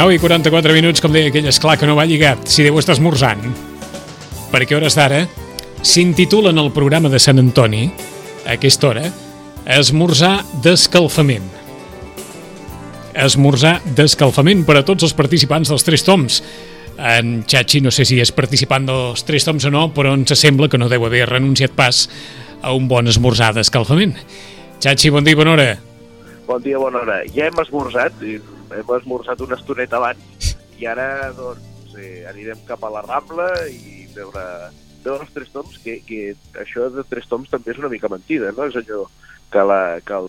9 i 44 minuts, com deia aquell, esclar que no va lligat, si deu estar esmorzant. Perquè hores d'ara s'intitulen el programa de Sant Antoni, a aquesta hora, Esmorzar d'escalfament. Esmorzar d'escalfament per a tots els participants dels Tres Toms. En Chachi no sé si és participant dels Tres Toms o no, però ens sembla que no deu haver renunciat pas a un bon esmorzar d'escalfament. Chachi, bon dia, bona hora. Bon dia, bona hora. Ja hem esmorzat, hem esmorzat una estoneta abans i ara doncs eh, anirem cap a la Rambla i veure, veure els tres toms, que, que això de tres toms també és una mica mentida, no? És allò que, la, que, el,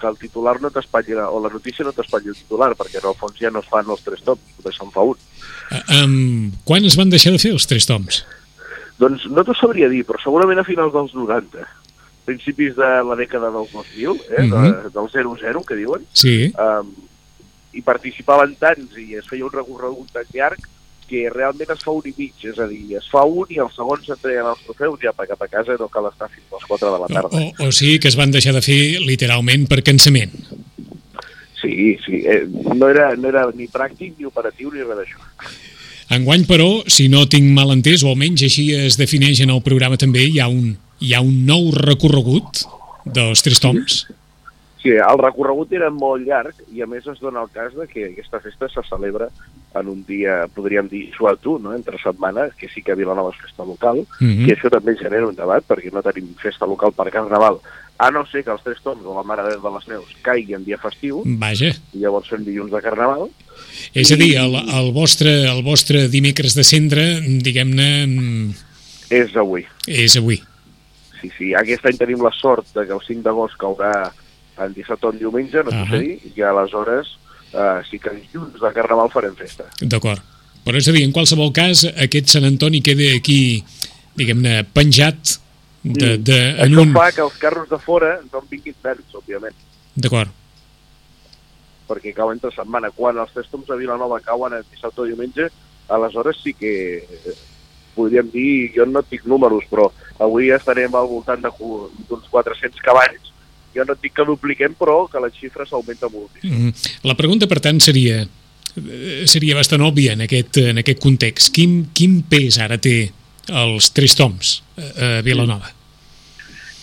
que el titular no t'espatlli, o la notícia no t'espatlli el titular, perquè en el fons ja no es fan els tres toms, només se'n fa un. Uh, um, quan es van deixar de fer els tres toms? Doncs no t'ho sabria dir, però segurament a finals dels 90 principis de la dècada dels 2000, eh, mm -hmm. de, del 00, que diuen, sí. um, i participaven tants i es feia un recorregut tan llarg que realment es fa un i mig, és a dir, es fa un i el segon s'entreguen els trofeus i ja cap a casa no cal estar fins a les 4 de la tarda. O, o, o sigui que es van deixar de fer literalment per cansament. Sí, sí, eh, no, era, no era ni pràctic, ni operatiu, ni res d'això. Enguany, però, si no tinc mal entès, o almenys així es defineix en el programa també, hi ha un, hi ha un nou recorregut dels tres toms. Sí Sí, el recorregut era molt llarg i a més es dona el cas de que aquesta festa se celebra en un dia, podríem dir, suatu, no? entre setmana, que sí que Vilanova és festa local, mm -hmm. i això també genera un debat perquè no tenim festa local per Carnaval, a no ser que els Tres Toms o la Mare de les Neus caigui en dia festiu, Vaja. i llavors són dilluns de Carnaval. És a dir, el, el, vostre, el vostre dimecres de cendre, diguem-ne... És avui. És avui. Sí, sí, aquest any tenim la sort de que el 5 d'agost caurà el dissabte o diumenge, no uh -huh. dir, i aleshores eh, sí que dilluns de Carnaval farem festa. D'acord. Però és a dir, en qualsevol cas, aquest Sant Antoni queda aquí, diguem-ne, penjat de, mm. de, en Això un... fa que els carros de fora no en vinguin verds, òbviament. D'acord. Perquè cau entre setmana. Quan els festoms de Vilanova cauen el dissabte o diumenge, aleshores sí que eh, podríem dir, jo no dic números, però avui estarem al voltant d'uns 400 cavalls jo no et dic que dupliquem, però que la xifra s'augmenta molt. Mm -hmm. La pregunta, per tant, seria eh, seria bastant òbvia en aquest, en aquest context. Quin, quin pes ara té els tres toms a Vilanova?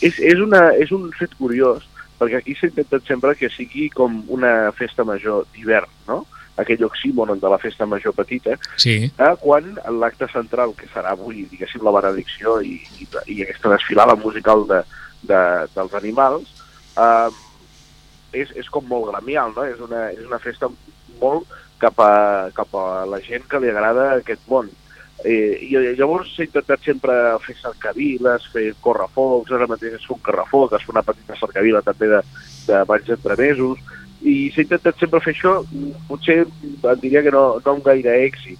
És, és, una, és un fet curiós, perquè aquí s'ha intentat sempre que sigui com una festa major d'hivern, no? aquell oxímoron de la festa major petita, sí. eh, quan l'acte central, que serà avui, diguéssim, la benedicció i, i, i aquesta desfilada musical de, de, dels animals, eh, és, és com molt gremial, no? És una, és una festa molt cap a, cap a la gent que li agrada aquest món. Eh, I llavors s'ha intentat sempre fer cercaviles, fer correfocs, ara mateix es fa un correfoc, es fa una petita cercavila també de, de banys entremesos, i s'ha intentat sempre fer això, potser em diria que no, no amb gaire èxit.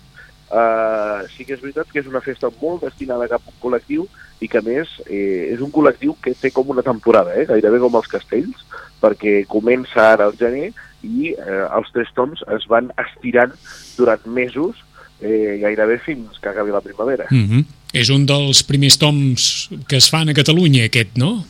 Uh, sí que és veritat que és una festa molt destinada cap a un col·lectiu i que més eh, és un col·lectiu que té com una temporada, eh, gairebé com els castells, perquè comença ara al gener i eh, els tres toms es van estirant durant mesos eh, gairebé fins que acabi la primavera. Mm -hmm. És un dels primers toms que es fan a Catalunya, aquest, no?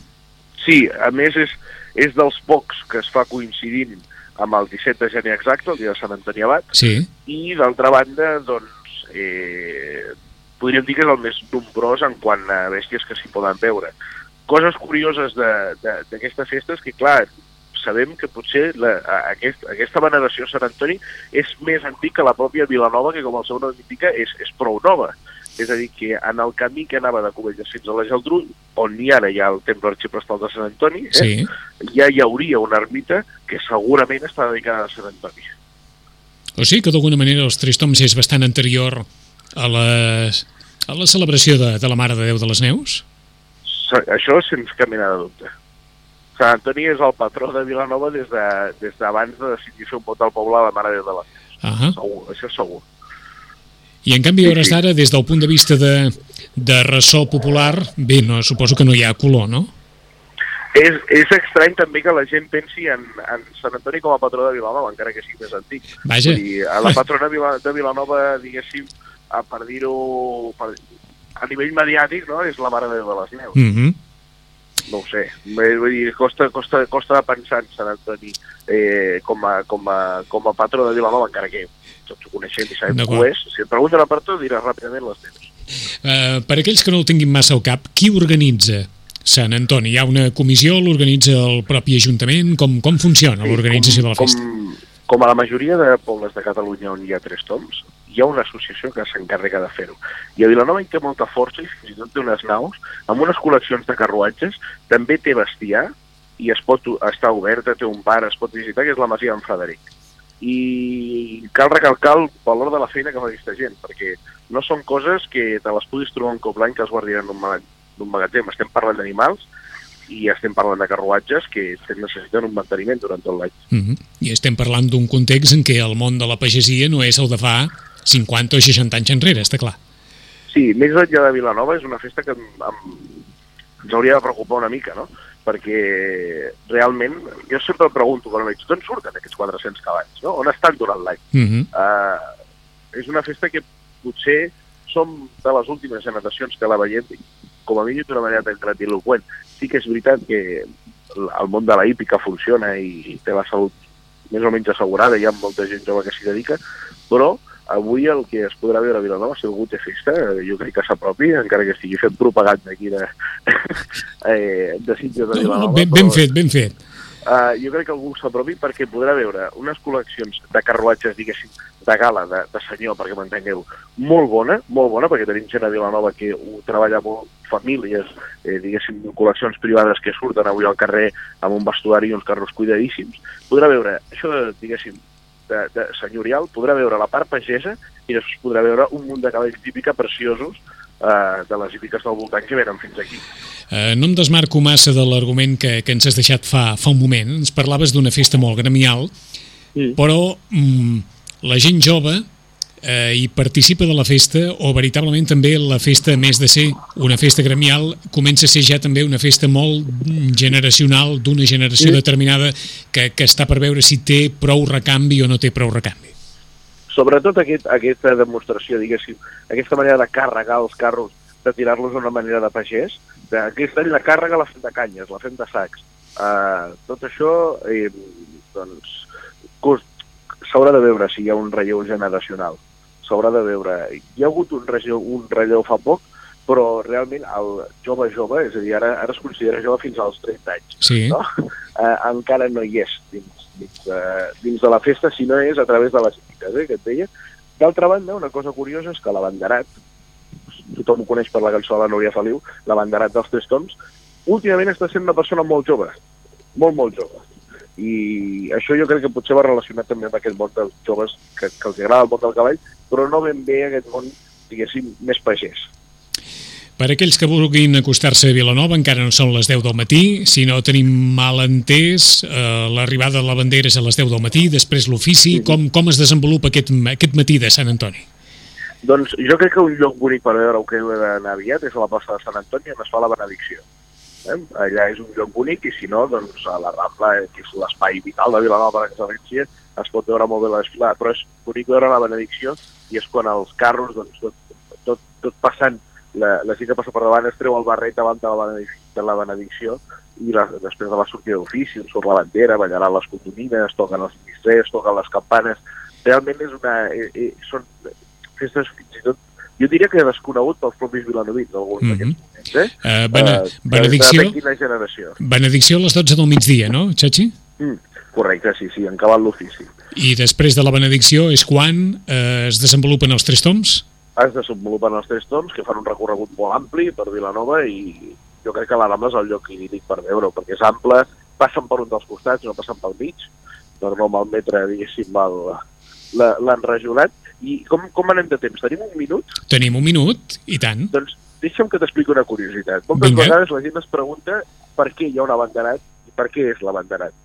Sí, a més és, és dels pocs que es fa coincidint amb el 17 de gener exacte, el dia de Sant Antoni Abat, sí. i d'altra banda, doncs, eh, podríem dir que és el més nombrós en quant a bèsties que s'hi poden veure. Coses curioses d'aquesta festa és que, clar, sabem que potser la, aquest, aquesta veneració a Sant Antoni és més antic que la pròpia Vilanova, que com el seu nom indica és, és prou nova. és a dir, que en el camí que anava de Cubelles fins a la Geltrú, on hi ara hi ha el temple arxiprestal de Sant Antoni, eh, Sí. ja hi hauria una ermita que segurament està dedicada a Sant Antoni. O sigui que d'alguna manera els Tres Toms és bastant anterior a la, a la celebració de, de la Mare de Déu de les Neus? Això sense cap mena de dubte. Sant Antoni és el patró de Vilanova des de- des d'abans de, de decidir fer un vot al poble a la Mare de Déu de les Neus. Ahà. Segur, això segur. I en canvi, a hores d'ara, des del punt de vista de, de ressò popular, bé, no, suposo que no hi ha color, no? És, és estrany també que la gent pensi en, en Sant Antoni com a patró de Vilanova, encara que sigui més antic. Vaja. Vull dir, a la patrona de Vilanova, diguéssim, a, per dir-ho per- a nivell mediàtic, no? és la Mare de les Neus. Mm -hmm. No ho sé. Vull dir, costa, costa, costa de pensar en Sant Antoni eh, com, a, com, a, com a patró de Vilanova, encara que tots ho coneixem i sabem ho és. Si et pregunten a per tu, diràs ràpidament les teves. Uh, per aquells que no el tinguin massa al cap, qui organitza Sant Antoni? Hi ha una comissió, l'organitza el propi Ajuntament? Com, com funciona l'organització de la festa? Com, com a la majoria de pobles de Catalunya on hi ha tres toms, hi ha una associació que s'encarrega de fer-ho. I a Vilanova hi té molta força i fins i tot té unes naus amb unes col·leccions de carruatges, també té bestiar i es pot estar oberta, té un bar, es pot visitar, que és la Masia en Frederic. I cal recalcar el valor de la feina que fa aquesta gent, perquè no són coses que te les puguis trobar un cop l'any que es guardin en un magatzem. un magatzem. Estem parlant d'animals i estem parlant de carruatges que necessiten un manteniment durant tot l'any. Mm -hmm. I estem parlant d'un context en què el món de la pagesia no és el de fa 50 o 60 anys enrere, està clar. Sí, més enllà de Vilanova és una festa que em, ens hauria de preocupar una mica, no? Perquè realment, jo sempre em pregunto, quan veig, d'on surten aquests 400 cavalls, no? On estan durant l'any? Mm -hmm. Uh, és una festa que potser som de les últimes generacions que la veiem, com a mínim d'una manera tan gratiloquent. Sí que és veritat que el món de la hípica funciona i té la salut més o menys assegurada, hi ha molta gent jove que s'hi dedica, però avui el que es podrà veure a Vilanova, si algú té festa, eh, jo crec que s'apropi, encara que estigui fent propaganda aquí de, eh, de Sitges de Vilanova. Ben, però- ben fet, ben fet. Uh, jo crec que algú s'apropi perquè podrà veure unes col·leccions de carruatges, diguéssim, de gala, de, de senyor, perquè m'entengueu, molt bona, molt bona, perquè tenim gent a Vilanova que ho treballa molt, famílies, eh, diguéssim, col·leccions privades que surten avui al carrer amb un vestuari i uns carros cuidadíssims. Podrà veure això, diguéssim, de, de senyorial, podrà veure la part pagesa i després podrà veure un munt de cavalls típica preciosos eh, de les hípiques del voltant que venen fins aquí. Eh, no em desmarco massa de l'argument que, que ens has deixat fa, fa un moment. Ens parlaves d'una festa molt gremial, Sí. però mm, la gent jove eh, hi participa de la festa o veritablement també la festa, més de ser una festa gremial, comença a ser ja també una festa molt generacional d'una generació Sí. determinada que, que està per veure si té prou recanvi o no té prou recanvi. sobretot aquest, aquesta demostració, diguéssim, aquesta manera de carregar els carros, de tirar-los d'una manera de pagès, de, aquest any la càrrega la fem de canyes, la fem de sacs. Uh, tot això, eh, doncs, s'haurà de veure si hi ha un relleu generacional. S'haurà de veure. Hi ha hagut un relleu, un relleu fa poc, però realment el jove jove, és a dir, ara, ara es considera jove fins als 30 anys, Sí, no? eh, encara no hi és dins, dins, eh, dins de la festa, si no és a través de les hípiques, eh, que et deia. D'altra banda, una cosa curiosa és que l'abanderat, tothom ho coneix per la cançó de la Núria Feliu, l'abanderat dels tres toms, últimament està sent una persona molt jove, molt, molt jove. I això jo crec que potser va relacionat també amb aquest món dels joves que, que els agrada el món del cavall, però no ben bé aquest món, diguéssim, més pagès. Per aquells que vulguin acostar-se a Vilanova, encara no són les 10 del matí, si no tenim mal entès, eh, l'arribada de la bandera és a les 10 del matí, després l'ofici, com, com es desenvolupa aquest, aquest matí de Sant Antoni? Doncs jo crec que un lloc bonic per veure-ho que heu d'anar aviat és a la plaça de Sant Antoni on es fa la benedicció. Eh? Allà és un lloc bonic i si no, doncs a la Rambla, eh, que és l'espai vital de Vilanova per excel·lència, es pot veure molt bé la desfilada, però és bonic veure la benedicció i és quan els carros, doncs, tot, tot, tot passant, la, la gent que passa per davant es treu el barret davant de la, de la benedicció i la, després de la sortida d'ofici, surt la bandera, ballaran les cotonines, toquen els ministrers, toquen les campanes, realment és una, eh, eh, són festes fins i tot, jo diria que desconegut pels propis vilanovins, alguns Mhm. mm -hmm. d'aquests moments, eh? Eh, bene, Eh, benedicció, quina generació? benedicció a les 12 del migdia, no, Xachi? Mm, correcte, sí, sí, en cabal l'ofici. I després de la benedicció és quan eh, es desenvolupen els tres toms? es desenvolupen els tres toms, que fan un recorregut molt ampli per Vilanova i jo crec que la Rambla és el lloc idílic per veure perquè és ample, passen per un dels costats, no passen pel mig, per no malmetre, diguéssim, l'enrajolat. I com, com anem de temps? Tenim un minut? Tenim un minut, i tant. Doncs deixa'm que t'expliqui una curiositat. Moltes Vinga. vegades la gent es pregunta per què hi ha un abanderat i per què és l'abanderat.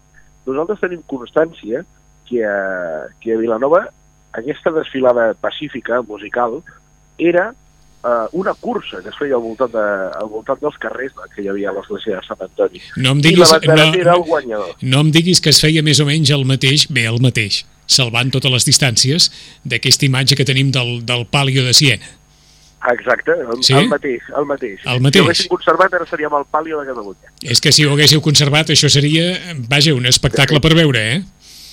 Nosaltres tenim constància que a, que a Vilanova aquesta desfilada pacífica, musical, era eh, una cursa que es feia al voltant, de, al voltant dels carrers que hi havia a l'església de Sant Antoni. No em I diguis, l'abanderat no, era el guanyador. no em diguis que es feia més o menys el mateix, bé, el mateix, salvant totes les distàncies d'aquesta imatge que tenim del, del Palio de Siena. Exacte, el, Sí? el mateix, el mateix. El mateix. Si ho haguéssim conservat ara seríem al Palio de Catalunya. És que si ho haguéssiu conservat, això seria, vaja, un espectacle per veure, eh?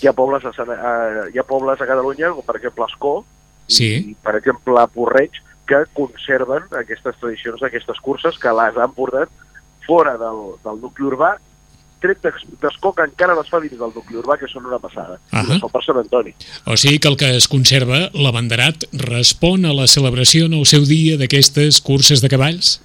Hi ha pobles a, a, hi ha pobles a Catalunya, com per exemple Escó, Sí. i per exemple Porreig, que conserven aquestes tradicions d'aquestes curses que les han portat fora del, del nucli urbà, tret d'Es- d'Escó, que encara les fa dins del nucli urbà, que són una passada. I les fa per Sant Antoni. O sigui que el que es conserva, l'abanderat, respon a la celebració en el seu dia d'aquestes curses de cavalls?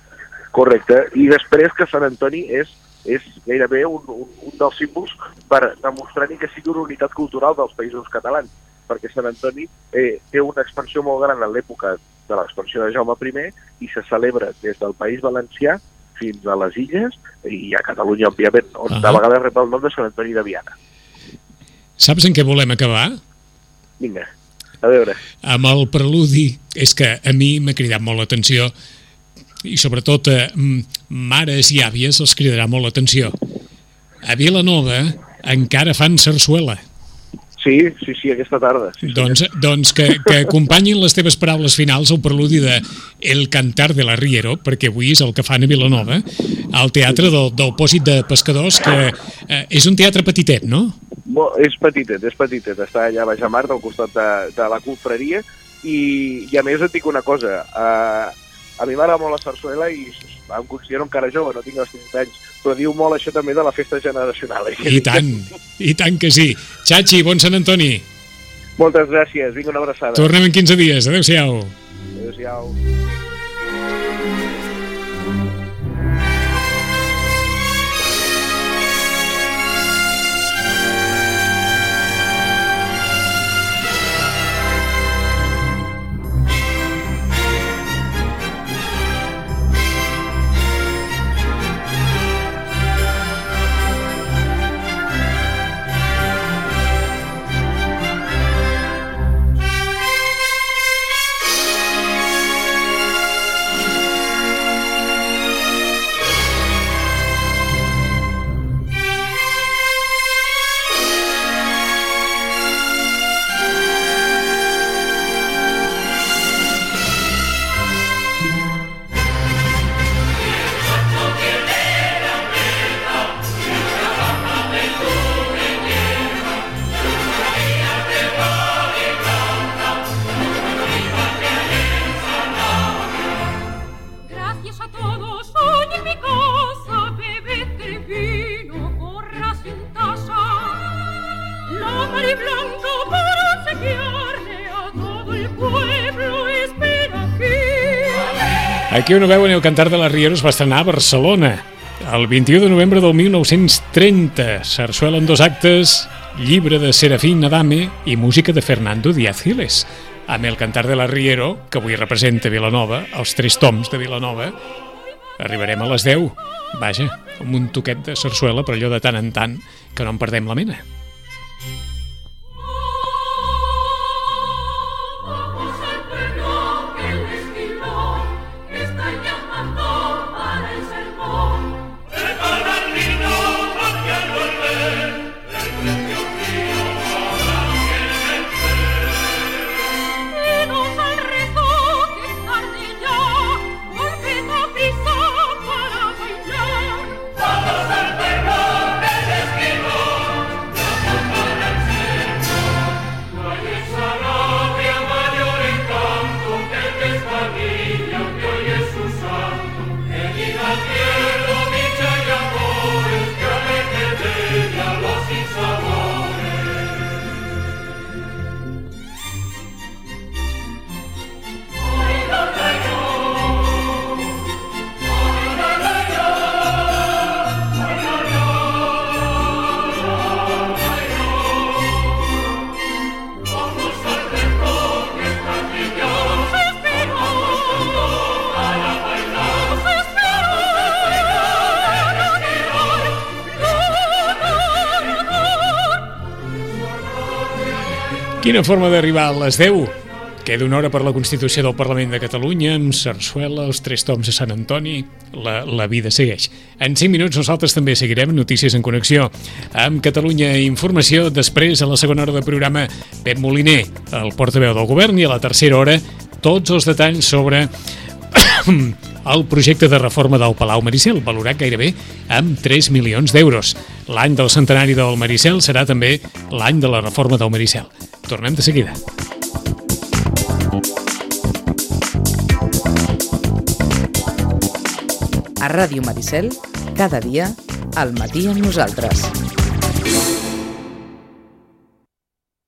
Correcte. I després que Sant Antoni és, és gairebé un, un, un dels símbols per demostrar que sigui una unitat cultural dels països catalans, perquè Sant Antoni eh, té una expansió molt gran en l'època de l'expansió de Jaume I i se celebra des del País Valencià fins a les Illes i a Catalunya, òbviament, on de vegades rep el nom de Sant Antoni de Viana. Saps en què volem acabar? Vinga, a veure. amb el preludi és que a mi m'ha cridat molt l'atenció i sobretot a mm, mares i àvies els cridarà molt l'atenció. A Vilanova encara fan sarsuela. Sí, sí, sí, aquesta tarda. Sí, Doncs, doncs que, que acompanyin les teves paraules finals al preludi de El cantar de la Riero, perquè avui és el que fan a Vilanova, al teatre del, del Pòsit de Pescadors, que eh, és un teatre petitet, no? Bo, és petitet, és petitet. Està allà a Baix a Mar, al costat de, de la confraria, i, i a més et dic una cosa, uh, a mi m'agrada molt la sarsuela i em considero encara jove, no tinc els 30 anys, però diu molt això també de la festa generacional. eh? I tant, i tant que sí. Xachi, bon Sant Antoni. Moltes gràcies, vinga una abraçada. Tornem en 15 dies. Adéu-siau. Adéu-siau. Aquí. On ho veuen, el Cantar de la Riera es va estrenar a Barcelona el 21 de novembre del 1930. Sarsuela en dos actes, llibre de Serafín Adame i música de Fernando Díaz Giles. Amb el Cantar de la Riero, que avui representa Vilanova, els tres toms de Vilanova, arribarem a les 10. Vaja, amb un toquet de sarsuela, però allò de tant en tant que no en perdem la mena. Quina forma d'arribar a les 10? Queda una hora per la Constitució del Parlament de Catalunya, amb Sarsuela, els tres toms de Sant Antoni, la, la vida segueix. En 5 minuts nosaltres també seguirem notícies en connexió amb Catalunya Informació, després a la segona hora de programa Pep Moliner, el portaveu del govern, i a la tercera hora tots els detalls sobre el projecte de reforma del Palau Maricel, valorat gairebé amb 3 milions d'euros. L'any del centenari del Maricel serà també l'any de la reforma del Maricel. Tornem de seguida. A Ràdio Maricel, cada dia, al matí amb nosaltres.